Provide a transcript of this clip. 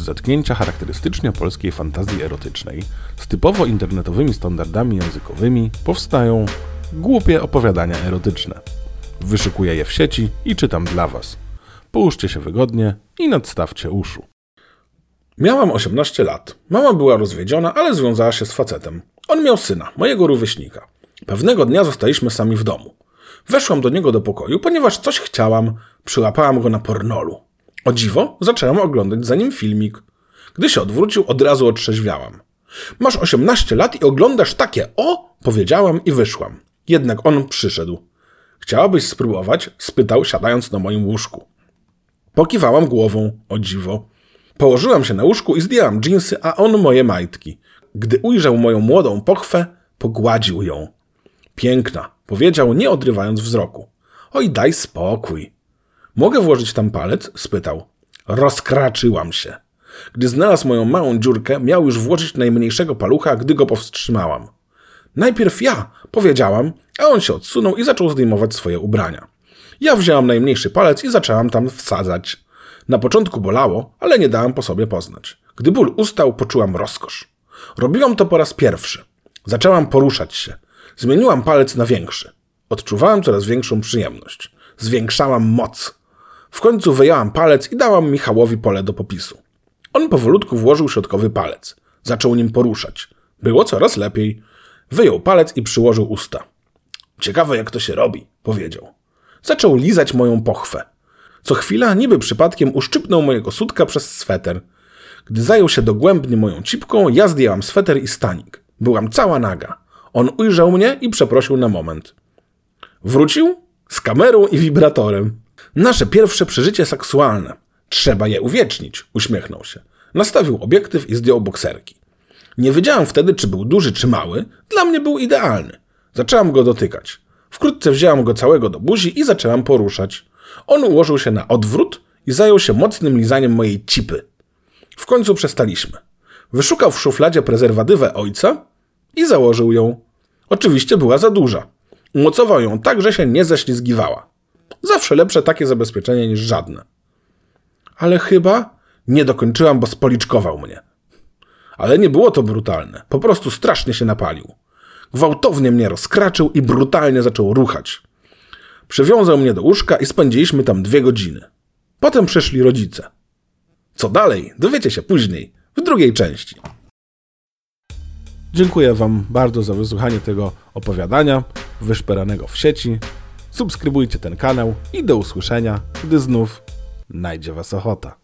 zetknięcia charakterystycznie polskiej fantazji erotycznej z typowo internetowymi standardami językowymi powstają głupie opowiadania erotyczne. Wyszukuję je w sieci i czytam dla Was. Połóżcie się wygodnie i nadstawcie uszu. Miałam 18 lat. Mama była rozwiedziona, ale związała się z facetem. On miał syna, mojego rówieśnika. Pewnego dnia zostaliśmy sami w domu. Weszłam do niego do pokoju, ponieważ coś chciałam. Przyłapałam go na pornolu. O dziwo, zaczęłam oglądać za nim filmik. Gdy się odwrócił, od razu otrzeźwiałam. Masz 18 lat i oglądasz takie o? Powiedziałam i wyszłam. Jednak on przyszedł. Chciałabyś spróbować? spytał, siadając na moim łóżku. Pokiwałam głową, o dziwo. Położyłam się na łóżku i zdjęłam dżinsy, a on moje majtki. Gdy ujrzał moją młodą pochwę, pogładził ją. Piękna, powiedział, nie odrywając wzroku. Oj, daj spokój. Mogę włożyć tam palec? spytał. Rozkraczyłam się. Gdy znalazł moją małą dziurkę, miał już włożyć najmniejszego palucha, gdy go powstrzymałam. Najpierw ja, powiedziałam, a on się odsunął i zaczął zdejmować swoje ubrania. Ja wzięłam najmniejszy palec i zaczęłam tam wsadzać. Na początku bolało, ale nie dałam po sobie poznać. Gdy ból ustał, poczułam rozkosz. Robiłam to po raz pierwszy. Zaczęłam poruszać się. Zmieniłam palec na większy. Odczuwałam coraz większą przyjemność. Zwiększałam moc. W końcu wyjęłam palec i dałam Michałowi pole do popisu. On powolutku włożył środkowy palec. Zaczął nim poruszać. Było coraz lepiej. Wyjął palec i przyłożył usta. Ciekawe, jak to się robi, powiedział. Zaczął lizać moją pochwę. Co chwila, niby przypadkiem, uszczypnął mojego sutka przez sweter. Gdy zajął się dogłębnie moją cipką, ja zdjęłam sweter i stanik. Byłam cała naga. On ujrzał mnie i przeprosił na moment. Wrócił z kamerą i wibratorem. Nasze pierwsze przeżycie seksualne. Trzeba je uwiecznić, uśmiechnął się. Nastawił obiektyw i zdjął bokserki. Nie wiedziałam wtedy, czy był duży, czy mały. Dla mnie był idealny. Zaczęłam go dotykać. Wkrótce wzięłam go całego do buzi i zaczęłam poruszać. On ułożył się na odwrót i zajął się mocnym lizaniem mojej cipy. W końcu przestaliśmy. Wyszukał w szufladzie prezerwatywę ojca i założył ją. Oczywiście była za duża. Umocował ją tak, że się nie ześlizgiwała. Zawsze lepsze takie zabezpieczenie niż żadne. Ale chyba nie dokończyłam, bo spoliczkował mnie. Ale nie było to brutalne. Po prostu strasznie się napalił. Gwałtownie mnie rozkraczył i brutalnie zaczął ruchać. Przywiązał mnie do łóżka i spędziliśmy tam dwie godziny. Potem przyszli rodzice. Co dalej, dowiecie się później, w drugiej części. Dziękuję Wam bardzo za wysłuchanie tego opowiadania wyszperanego w sieci. Subskrybujcie ten kanał i do usłyszenia, gdy znów najdzie Was ochota.